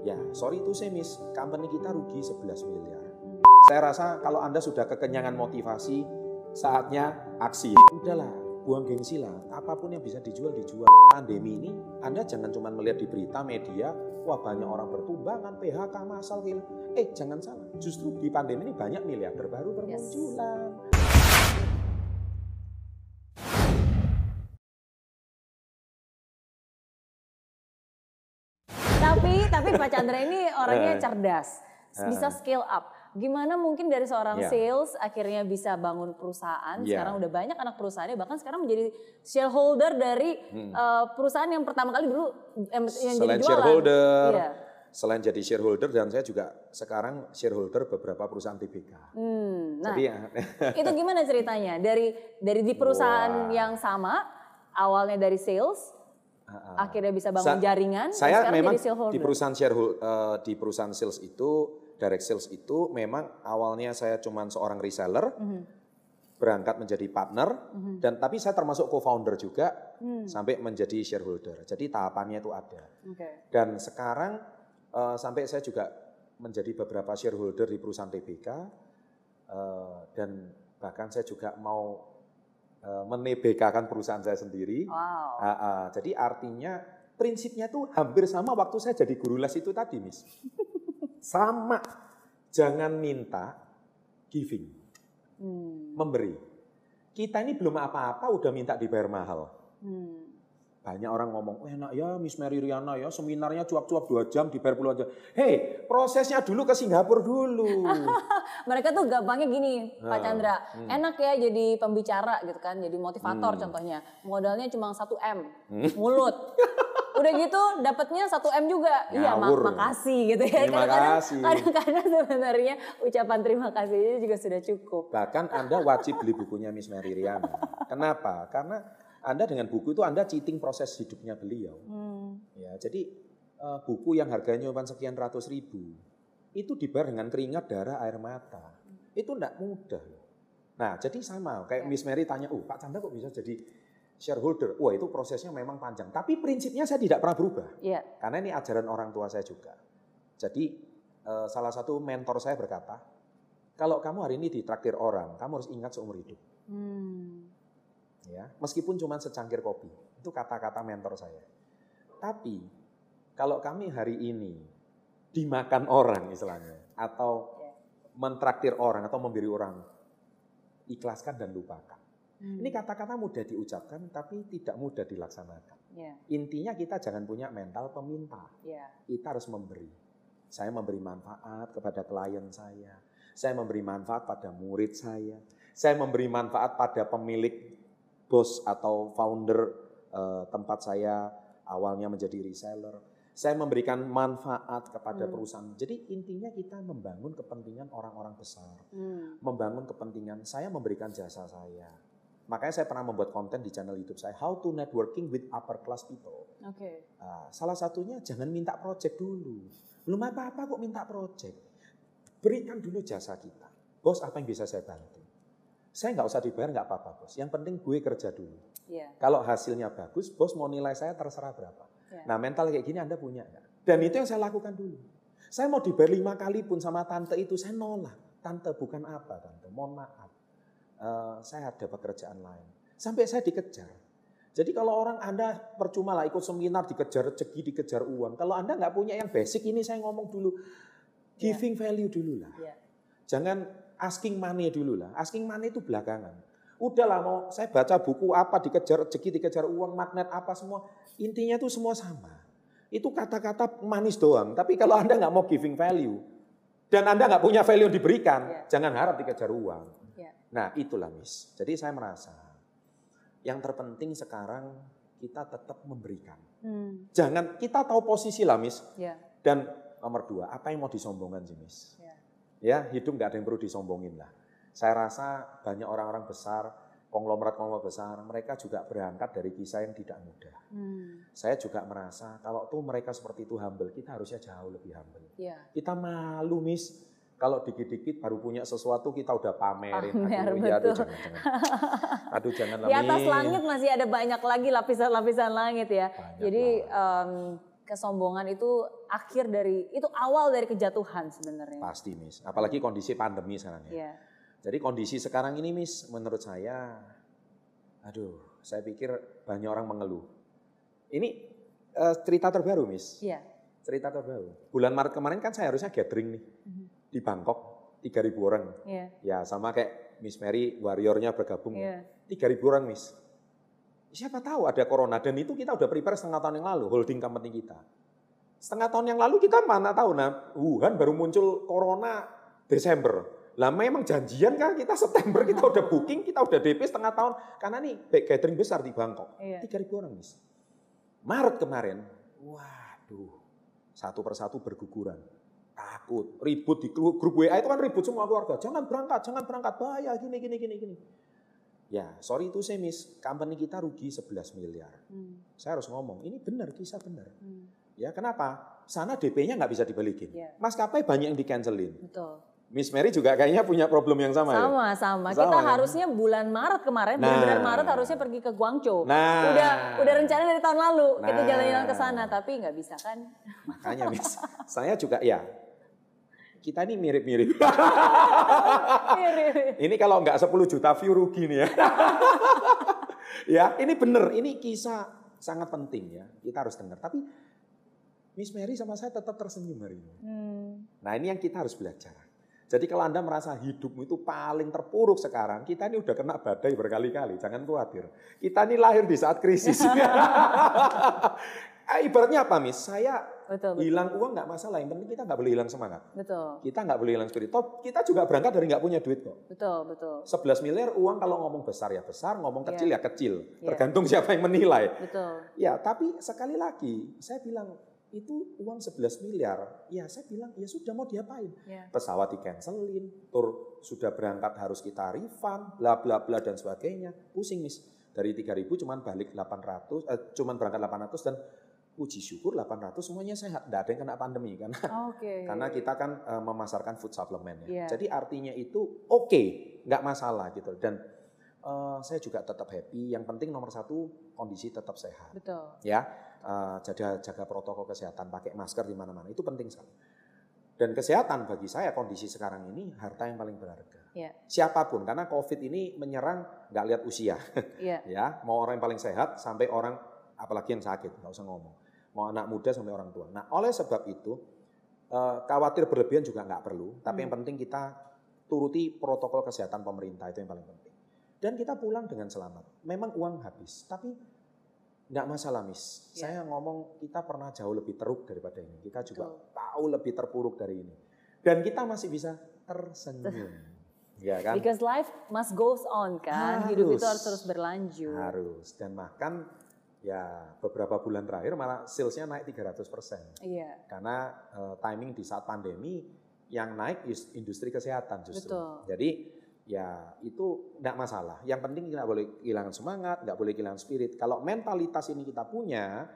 Ya, sorry itu saya miss, company kita rugi 11 miliar. Saya rasa kalau Anda sudah kekenyangan motivasi, saatnya aksi. Udahlah, buang gengsi lah. Apa pun yang bisa dijual, dijual. Pandemi ini, Anda jangan cuma melihat di berita media, wah banyak orang bertumbangan, PHK masal, gila. Eh, jangan salah. Justru di pandemi ini banyak miliarder baru bermunculan. Tapi tapi Pak Chandra ini orangnya Eh. cerdas, bisa Eh. scale up. Gimana mungkin dari seorang Ya. sales akhirnya bisa bangun perusahaan? Ya. Sekarang udah banyak anak perusahaannya, bahkan sekarang menjadi shareholder dari Hmm. eh, perusahaan yang pertama kali dulu yang jadi Selain jualan. shareholder, Iya. selain jadi shareholder dan saya juga sekarang shareholder beberapa perusahaan TBK. Hmm, nah Jadi ya, itu gimana ceritanya? Dari dari di perusahaan Wah. yang sama, awalnya dari sales, akhirnya bisa bangun Sa- jaringan, saya memang di perusahaan shareholder di perusahaan sales itu direct sales itu memang awalnya saya cuma seorang reseller Mhm. berangkat menjadi partner Mhm. dan tapi saya termasuk co-founder juga Hmm, sampai menjadi shareholder. Jadi tahapannya itu ada. oke. Dan sekarang eh, sampai saya juga menjadi beberapa shareholder di perusahaan TBK eh, dan bahkan saya juga mau eh, menebekakan perusahaan saya sendiri. Wow. Ah, ah. jadi artinya prinsipnya tuh hampir sama waktu saya jadi guru les itu tadi, Miss. sama. Jangan minta giving, Hmm, memberi. Kita ini belum apa-apa udah minta dibayar mahal. hmm. Banyak orang ngomong, oh, enak ya Miss Mary Riana ya, seminarnya cuap-cuap dua jam dibayar puluhan jam. Hei, prosesnya dulu ke Singapura dulu. Mereka tuh gampangnya gini, Pak Nah, Chandra. hmm. Enak ya jadi pembicara gitu kan, jadi motivator Hmm. contohnya. Modalnya cuma 1 M, Hmm. mulut. Udah gitu dapatnya 1 M juga. Iya, mak- makasih gitu ya. Terima Kadang-kadang- kasih. Kadang-kadang sebenarnya ucapan terima kasih itu juga sudah cukup. Bahkan Anda wajib beli bukunya Miss Mary Riana. Kenapa? Karena Anda dengan buku itu Anda cheating proses hidupnya beliau. Hmm. Ya, jadi eh, buku yang harganya cuma sekian ratus ribu itu dibayar dengan keringat, darah, air mata. Itu tidak mudah. Nah, jadi sama kayak Ya. Miss Mary tanya, "Oh, Pak Chandra kok bisa jadi shareholder?" Wah, itu prosesnya memang panjang. Tapi prinsipnya saya tidak pernah berubah. Iya. Karena ini ajaran orang tua saya juga. Jadi eh, salah satu mentor saya berkata, "Kalau kamu hari ini ditraktir orang, kamu harus ingat seumur hidup." Hmm. Ya meskipun cuma secangkir kopi itu kata-kata mentor saya tapi kalau kami hari ini dimakan orang istilahnya atau mentraktir orang atau memberi orang ikhlaskan dan lupakan Hmm. ini kata-kata mudah diucapkan tapi tidak mudah dilaksanakan Iya, intinya kita jangan punya mental peminta iya. kita harus memberi. Saya memberi manfaat kepada klien saya. Saya memberi manfaat pada murid saya. Saya memberi manfaat pada pemilik bos atau founder eh, tempat saya awalnya menjadi reseller. Saya memberikan manfaat kepada Hmm. perusahaan. Jadi intinya kita membangun kepentingan orang-orang besar. Hmm. Membangun kepentingan saya memberikan jasa saya. Makanya saya pernah membuat konten di channel YouTube saya, How to Networking with Upper Class People. Oke. Nah, salah satunya jangan minta project dulu. Belum apa-apa kok minta project. Berikan dulu jasa kita. Bos apa yang bisa saya bantu? Saya nggak usah dibayar nggak apa-apa bos. Yang penting gue kerja dulu. Iya. Kalau hasilnya bagus, bos mau nilai saya terserah berapa. Iya. Nah mental kayak gini Anda punya nggak? Dan itu yang saya lakukan dulu. Saya mau dibayar lima kali pun sama tante itu, saya nolak. Tante bukan apa tante, mohon maaf. Eh, saya ada pekerjaan lain. Sampai saya dikejar. Jadi kalau orang Anda percuma lah ikut seminar dikejar rezeki, dikejar uang. Kalau Anda nggak punya yang basic ini saya ngomong dulu. Iya. Giving value dulu lah. Iya. Jangan asking money dulu lah. Asking money itu belakangan. Udahlah mau saya baca buku apa dikejar rezeki, dikejar uang, magnet apa semua. Intinya itu semua sama. Itu kata-kata manis doang. Tapi kalau Anda nggak mau giving value dan Anda nggak punya value yang diberikan, Iya. jangan harap dikejar uang. Iya. Nah itulah Miss. Jadi saya merasa yang terpenting sekarang kita tetap memberikan. Hmm. Jangan kita tahu posisi lah Miss. Iya. Dan nomor dua, apa yang mau disombongkan sih Miss? Iya. Ya hidup nggak ada yang perlu disombongin lah. Saya rasa banyak orang-orang besar, konglomerat-konglomerat besar, mereka juga berangkat dari kisah yang tidak mudah. Hmm. Saya juga merasa kalau tuh mereka seperti itu humble, kita harusnya jauh lebih humble. Iya. Kita malu Miss, kalau dikit-dikit baru punya sesuatu kita udah pamerin. Pamer, aduh, ya, aduh betul. jangan, jangan. Aduh jangan Di atas langit masih ada banyak lagi lapisan-lapisan langit ya. Banyak Jadi em, kesombongan itu akhir dari itu awal dari kejatuhan sebenarnya. Pasti, Miss. Apalagi kondisi pandemi sekarang ya. Iya. Jadi kondisi sekarang ini, Miss, menurut saya, aduh, saya pikir banyak orang mengeluh. Ini eh, cerita terbaru, Miss. Iya. Cerita terbaru. Bulan Maret kemarin kan saya harusnya gathering nih Mhm. di Bangkok, 3.000 orang. Iya. Ya sama kayak Miss Mary, warriornya bergabung. Iya. 3.000 orang, Miss. Siapa tahu ada corona dan itu kita udah prepare setengah tahun yang lalu holding company kita. Setengah tahun yang lalu kita mana tahu nah Wuhan baru muncul corona Desember. Lah memang janjian kan kita September kita udah booking, kita udah DP setengah tahun karena nih back gathering besar di Bangkok. Iya. 3.000 orang, Miss. Maret kemarin, waduh, satu persatu berguguran. Takut, ribut di grup WA itu kan ribut semua keluarga. Jangan berangkat, jangan berangkat, bahaya, gini, gini, gini, gini. Ya, sorry itu saya miss, company kita rugi 11 miliar. Hmm. Saya harus ngomong, ini benar, kisah benar. Hmm. Ya, kenapa? Sana DP-nya nggak bisa dibalikin. Iya. Maskapai banyak yang di-cancelin. Betul. Miss Mary juga kayaknya punya problem yang sama, ya? Sama, sama. Sama, Kita ya? harusnya bulan Maret kemarin, Nah. benar-benar Maret harusnya pergi ke Guangzhou. Nah. Udah udah rencana dari tahun lalu kita Nah. jalan-jalan ke sana, tapi nggak bisa kan? Makanya Miss, saya juga ya, kita ini mirip-mirip. Ini kalau nggak 10 juta view rugi nih ya. ya, ini bener. Ini kisah sangat penting ya. Kita harus dengar. Tapi Miss Mary sama saya tetap tersenyum hari ini. Hmm. Nah ini yang kita harus belajar. Jadi kalau Anda merasa hidupmu itu paling terpuruk sekarang, kita ini udah kena badai berkali-kali, jangan khawatir. Kita ini lahir di saat krisis. Eh, Ibaratnya apa, Miss? Saya Betul, hilang uang nggak masalah, yang penting kita nggak boleh hilang semangat. Betul. Kita nggak boleh hilang spirit. Toh, kita juga berangkat dari nggak punya duit kok. Betul, betul. 11 miliar uang kalau ngomong besar ya besar, ngomong kecil Iya. ya kecil. Iya. Tergantung siapa yang menilai. Betul. Ya, tapi sekali lagi saya bilang itu uang 11 miliar. Ya, saya bilang ya sudah mau diapain? Ya. Pesawat di-cancelin, tur sudah berangkat harus kita refund, bla bla bla dan sebagainya. Pusing, Miss. Dari 3000 cuman balik 800, eh, cuman berangkat 800 dan puji syukur 800 semuanya sehat. Tidak ada yang kena pandemi karena Oke. karena kita kan eh, memasarkan food supplement ya. Iya. Jadi artinya itu oke, nggak masalah gitu. Dan eh, saya juga tetap happy. Yang penting nomor satu kondisi tetap sehat. Betul. Ya, Eh, jaga jaga protokol kesehatan, pakai masker di mana-mana itu penting sekali. Dan kesehatan bagi saya kondisi sekarang ini harta yang paling berharga. Iya. Siapa pun karena COVID ini menyerang nggak lihat usia Iya. ya mau orang yang paling sehat sampai orang apalagi yang sakit nggak usah ngomong mau anak muda sampai orang tua nah oleh sebab itu eh, khawatir berlebihan juga nggak perlu tapi Hmm. yang penting kita turuti protokol kesehatan pemerintah itu yang paling penting dan kita pulang dengan selamat memang uang habis tapi nggak masalah mis Ya. saya ngomong kita pernah jauh lebih teruk daripada ini kita juga Betul. tahu lebih terpuruk dari ini dan kita masih bisa tersenyum ya kan Because life must goes on kan. Hidup itu Harus. harus terus berlanjut. Harus. Dan bahkan ya beberapa bulan terakhir malah salesnya naik 300%. Iya. Karena eh, timing di saat pandemi yang naik is- industri kesehatan justru. Betul. Jadi ya itu tidak masalah. Yang penting kita boleh kehilangan semangat, nggak boleh kehilangan spirit. Kalau mentalitas ini kita punya,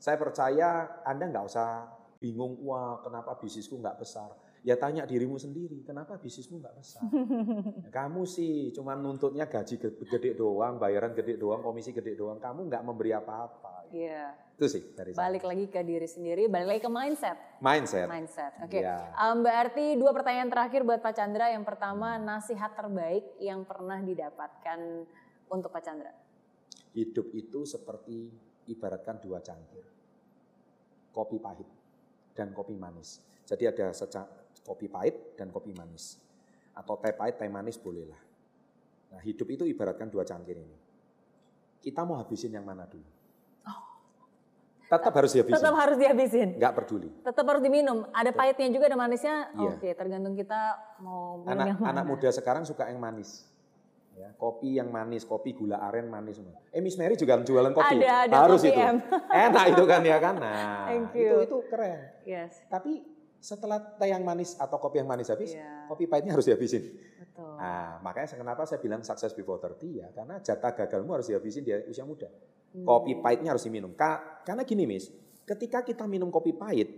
saya percaya Anda nggak usah bingung, wah kenapa bisnisku nggak besar. Ya tanya dirimu sendiri, kenapa bisnismu nggak besar? Kamu sih cuma nuntutnya gaji ge- gede doang, bayaran gede doang, komisi gede doang. Kamu nggak memberi apa-apa. Iya. Itu sih dari saya. Balik lagi ke diri sendiri, balik lagi ke mindset. Mindset. Mindset. Oke. Iya. Um, berarti dua pertanyaan terakhir buat Pak Chandra. Yang pertama, nasihat terbaik yang pernah didapatkan untuk Pak Chandra. Hidup itu seperti ibaratkan dua cangkir. Kopi pahit dan kopi manis. Jadi ada kopi pahit dan kopi manis. Atau teh pahit, teh manis bolehlah. Nah hidup itu ibaratkan dua cangkir ini. Kita mau habisin yang mana dulu? Tetap harus dihabisin. Tetap harus dihabisin. Nggak peduli. Tetap harus diminum. Ada pahitnya juga, ada manisnya. Iya. Oke, tergantung kita mau minum Anak, yang mana. anak muda sekarang suka yang manis. Ya, kopi yang manis, kopi gula aren manis semua. Eh Miss Mary juga jualan kopi. Ada, ada Harus kopi itu. M. Enak itu kan ya kan. Nah, Thank itu itu keren. Yes, Tapi setelah teh yang manis atau kopi yang manis habis, Iya. kopi pahitnya harus dihabisin. betul. Nah, makanya kenapa saya bilang sukses before 30 ya, karena jatah gagalmu harus dihabisin di usia muda. Hmm. Kopi pahitnya harus diminum. Ka- Karena gini, Miss, ketika kita minum kopi pahit,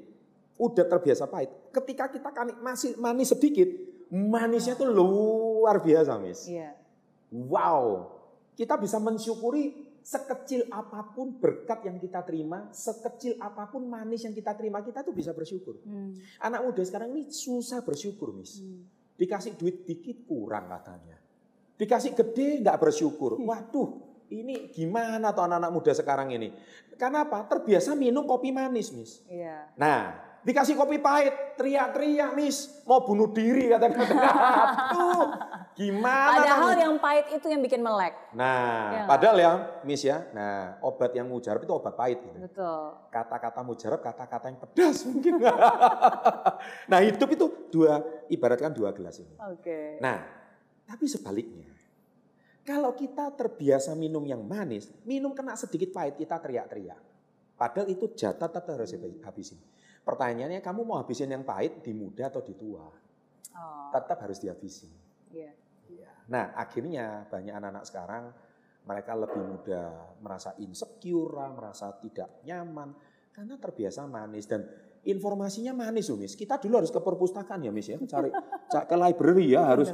udah terbiasa pahit. Ketika kita kan masih manis sedikit, manisnya tuh luar biasa, Miss. Iya. Wow, kita bisa mensyukuri sekecil apa pun berkat yang kita terima, sekecil apa pun manis yang kita terima, kita tuh bisa bersyukur. Hmm. Anak muda sekarang ini susah bersyukur, Miss. Hmm. Dikasih duit dikit kurang katanya. Dikasih gede nggak bersyukur. Waduh, ini gimana tuh anak-anak muda sekarang ini? Karena apa? Terbiasa minum kopi manis, Miss. Iya. Nah, dikasih kopi pahit, teriak-teriak, Miss, mau bunuh diri kata-kata. Aduh, gimana? Padahal tuh? yang pahit itu yang bikin melek. Nah, Ya. padahal ya, Miss ya. Nah, obat yang mujarab itu obat pahit gitu. Betul. Kata-kata mujarab, kata-kata yang pedas mungkin. nah, hidup itu dua, ibaratkan dua gelas ini. Oke. Nah, tapi sebaliknya. Kalau kita terbiasa minum yang manis, minum kena sedikit pahit, kita teriak-teriak. Padahal itu jatah tetap harus habisin. Pertanyaannya, kamu mau habisin yang pahit di muda atau di tua? Oh, Tetap harus dihabisin. iya. Nah, akhirnya banyak anak-anak sekarang mereka lebih mudah merasa insecure, merasa tidak nyaman karena terbiasa manis dan informasinya manis, loh, Miss. Kita dulu harus ke perpustakaan ya, Miss ya, cari ca- ke library ya, harus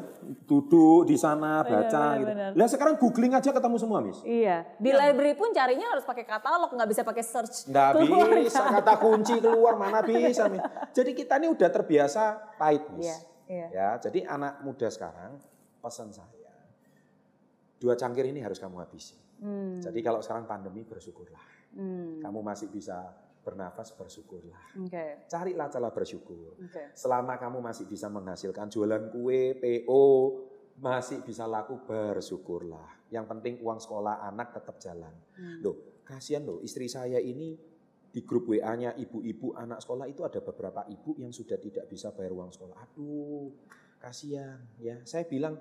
duduk di sana baca benar, gitu. benar. Lah sekarang googling aja ketemu semua, Miss. Iya. Di library pun carinya harus pakai katalog, nggak bisa pakai search. Nggak Keluar, bisa kan? kata kunci keluar mana bisa, Miss. Jadi kita ini udah terbiasa pahit, Miss. Iya. Iya. Ya, jadi anak muda sekarang pesan saya, dua cangkir ini harus kamu habisi. Hmm. Jadi kalau sekarang pandemi bersyukurlah. Hmm. Kamu masih bisa bernafas bersyukurlah. Oke. Carilah celah bersyukur. Oke. Selama kamu masih bisa menghasilkan jualan kue, PO, masih bisa laku bersyukurlah. Yang penting uang sekolah anak tetap jalan. Hmm. Loh, kasihan loh istri saya ini di grup WA-nya ibu-ibu anak sekolah itu ada beberapa ibu yang sudah tidak bisa bayar uang sekolah. Aduh, kasihan ya. Saya bilang,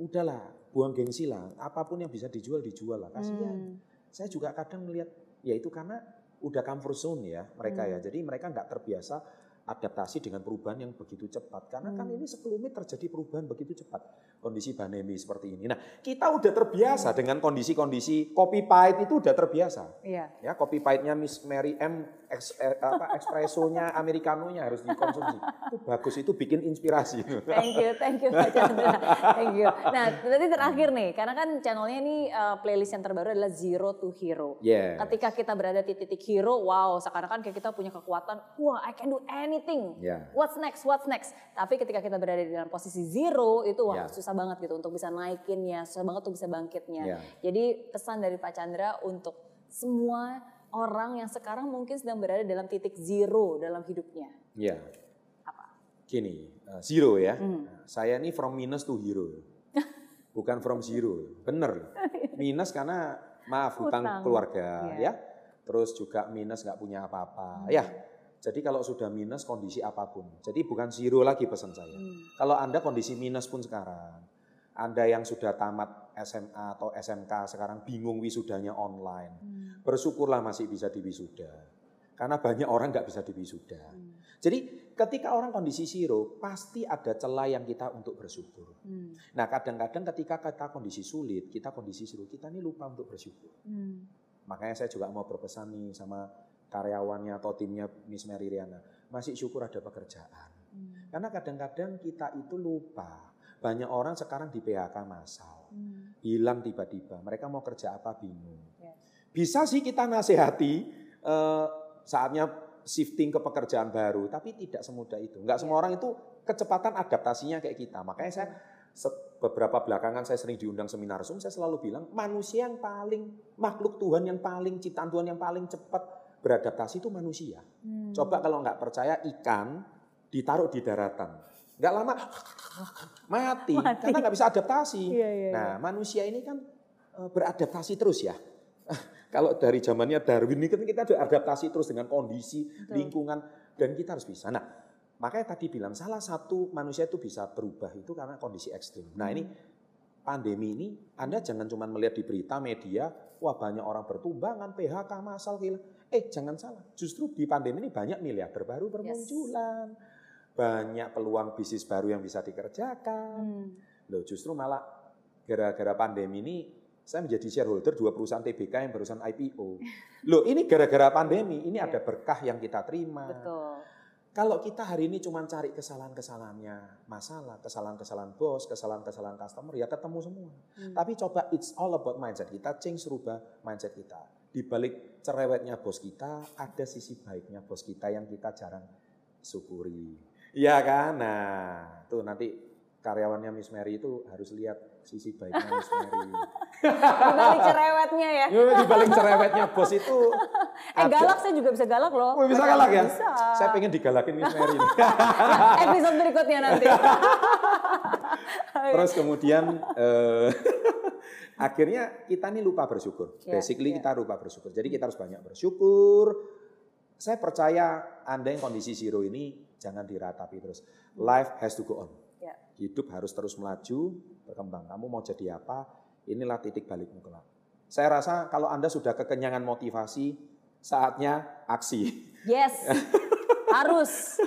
udahlah, buang gengsi lah. Apa pun yang bisa dijual dijual lah. Kasihan. Hmm. Saya juga kadang melihat, ya itu karena udah comfort zone ya mereka ya. Hmm. Jadi mereka nggak terbiasa adaptasi dengan perubahan yang begitu cepat. Karena kan Hmm. ini sekelumit terjadi perubahan begitu cepat. Kondisi pandemi seperti ini. Nah kita udah terbiasa dengan kondisi-kondisi kopi pahit itu udah terbiasa. Iya. Ya kopi pahitnya Miss Mary M, eks, eh, apa, espressonya, americanonya harus dikonsumsi. Itu bagus, itu bikin inspirasi. Thank you, thank you Pak Chandra. Thank you. Nah, berarti terakhir nih, karena kan channelnya ini uh, playlist yang terbaru adalah Zero to Hero. Yeah. Ketika kita berada di titik hero, wow, seakan-akan kayak kita punya kekuatan, wah, I can do anything. Ya. What's next? What's next? Tapi ketika kita berada di dalam posisi zero, itu wah Ya. susah banget gitu untuk bisa naikinnya, susah banget untuk bisa bangkitnya. Ya. Jadi pesan dari Pak Chandra untuk semua orang yang sekarang mungkin sedang berada dalam titik zero dalam hidupnya. Ya. Apa? Gini, uh, zero ya. Nah, Saya ini from minus to hero. Bukan from zero. Bener. Minus karena maaf hutang, Hutang. keluarga Iya. ya. Terus juga minus nggak punya apa-apa. Hmm. Ya. Jadi kalau sudah minus kondisi apa pun. Jadi bukan zero lagi pesan saya. Hmm. Kalau Anda kondisi minus pun sekarang. Anda yang sudah tamat SMA atau SMK sekarang bingung wisudanya online. Hmm. Bersyukurlah masih bisa diwisuda. Karena banyak orang nggak bisa diwisuda. Hmm. Jadi ketika orang kondisi zero, pasti ada celah yang kita untuk bersyukur. Hmm. Nah kadang-kadang ketika kita kondisi sulit, kita kondisi zero, kita ini lupa untuk bersyukur. Hmm. Makanya saya juga mau berpesan nih sama karyawannya atau timnya Miss Mary Riana. Masih syukur ada pekerjaan. Hmm. Karena kadang-kadang kita itu lupa. Banyak orang sekarang di PHK massal. Hmm. Hilang tiba-tiba. Mereka mau kerja apa bingung. Ya. Bisa sih kita nasihati eh, saatnya shifting ke pekerjaan baru. Tapi tidak semudah itu. Enggak semua Ya. orang itu kecepatan adaptasinya kayak kita. Makanya saya beberapa belakangan saya sering diundang seminar Zoom. Saya selalu bilang manusia yang paling, makhluk Tuhan yang paling, ciptaan Tuhan yang paling cepat beradaptasi itu manusia. Hmm. Coba kalau nggak percaya ikan ditaruh di daratan. Nggak lama mati, Mati. karena nggak bisa adaptasi. Iya, iya, iya. Nah manusia ini kan eh, beradaptasi terus ya. kalau dari zamannya Darwin ini kan kita beradaptasi terus dengan kondisi, Betul. lingkungan, dan kita harus bisa. Nah makanya tadi bilang salah satu manusia itu bisa berubah itu karena kondisi ekstrim. Nah ini pandemi ini Anda jangan cuma melihat di berita media, wah banyak orang bertumbangan, PHK massal gila. Eh jangan salah, justru di pandemi ini banyak miliarder baru bermunculan. Banyak peluang bisnis baru yang bisa dikerjakan. Hmm. Loh justru malah gara-gara pandemi ini saya menjadi shareholder dua perusahaan TBK yang barusan IPO. Loh ini gara-gara pandemi, ini Iya. ada berkah yang kita terima. Betul. Kalau kita hari ini cuma cari kesalahan-kesalahannya masalah, kesalahan-kesalahan bos, kesalahan-kesalahan customer, ya ketemu semua. Hmm. Tapi coba it's all about mindset. Kita change rubah mindset kita. Di balik cerewetnya bos kita, ada sisi baiknya bos kita yang kita jarang syukuri. Iya kan? Nah, tuh nanti karyawannya Miss Mary itu harus lihat sisi baiknya Miss Mary. di balik cerewetnya ya. Di balik cerewetnya bos itu. eh ada. galak saya juga bisa galak loh. Oh, bisa galak ya? Bisa. Saya pengen digalakin Miss Mary. nah, episode berikutnya nanti. Terus kemudian eh, akhirnya kita nih lupa bersyukur. Yeah, Basically yeah. kita lupa bersyukur. Jadi kita harus banyak bersyukur. Saya percaya Anda yang kondisi zero ini jangan diratapi terus. Life has to go on. Yeah. Hidup harus terus melaju, berkembang. Kamu mau jadi apa? Inilah titik balikmu kelak. Saya rasa kalau Anda sudah kekenyangan motivasi, saatnya aksi. Yes, harus.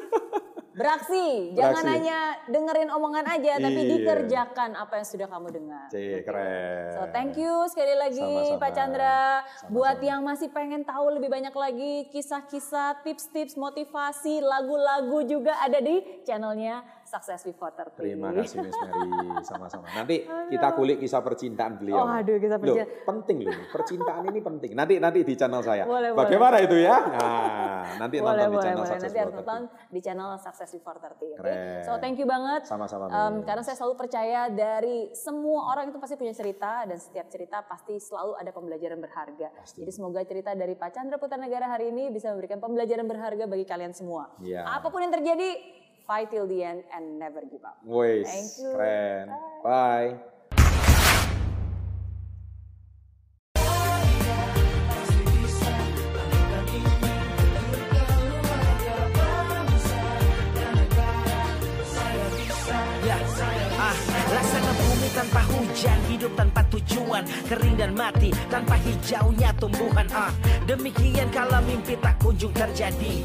Beraksi, jangan Beraksi. hanya dengerin omongan aja, tapi iya. dikerjakan apa yang sudah kamu dengar. Cik, keren. So thank you sekali lagi Sama-sama. Pak Chandra. Sama-sama. Buat yang masih pengen tahu lebih banyak lagi kisah-kisah, tips-tips, motivasi, lagu-lagu juga ada di channelnya Success Before 30. Terima kasih Miss Mary, sama-sama. Nanti kita kulik kisah percintaan beliau. Oh aduh, kisah percintaan. Loh, penting loh, percintaan ini penting. Nanti nanti di channel saya. Boleh, Bagaimana boleh. itu ya? Nah, nanti boleh, nonton boleh, di channel boleh. Success Nanti harus nonton di channel Success Before 30. Okay? Keren. So thank you banget. Sama-sama. Um, karena saya selalu percaya dari semua orang itu pasti punya cerita dan setiap cerita pasti selalu ada pembelajaran berharga. Pasti. Jadi semoga cerita dari Pak Chandra Putra Negara hari ini bisa memberikan pembelajaran berharga bagi kalian semua. Yeah. Apa pun yang terjadi, fight till the end and never give up. Wais, Thank you. Keren. Bye. Bye. tanpa hujan Hidup tanpa tujuan Kering dan mati tanpa hijaunya tumbuhan ah Demikian kalau mimpi tak kunjung terjadi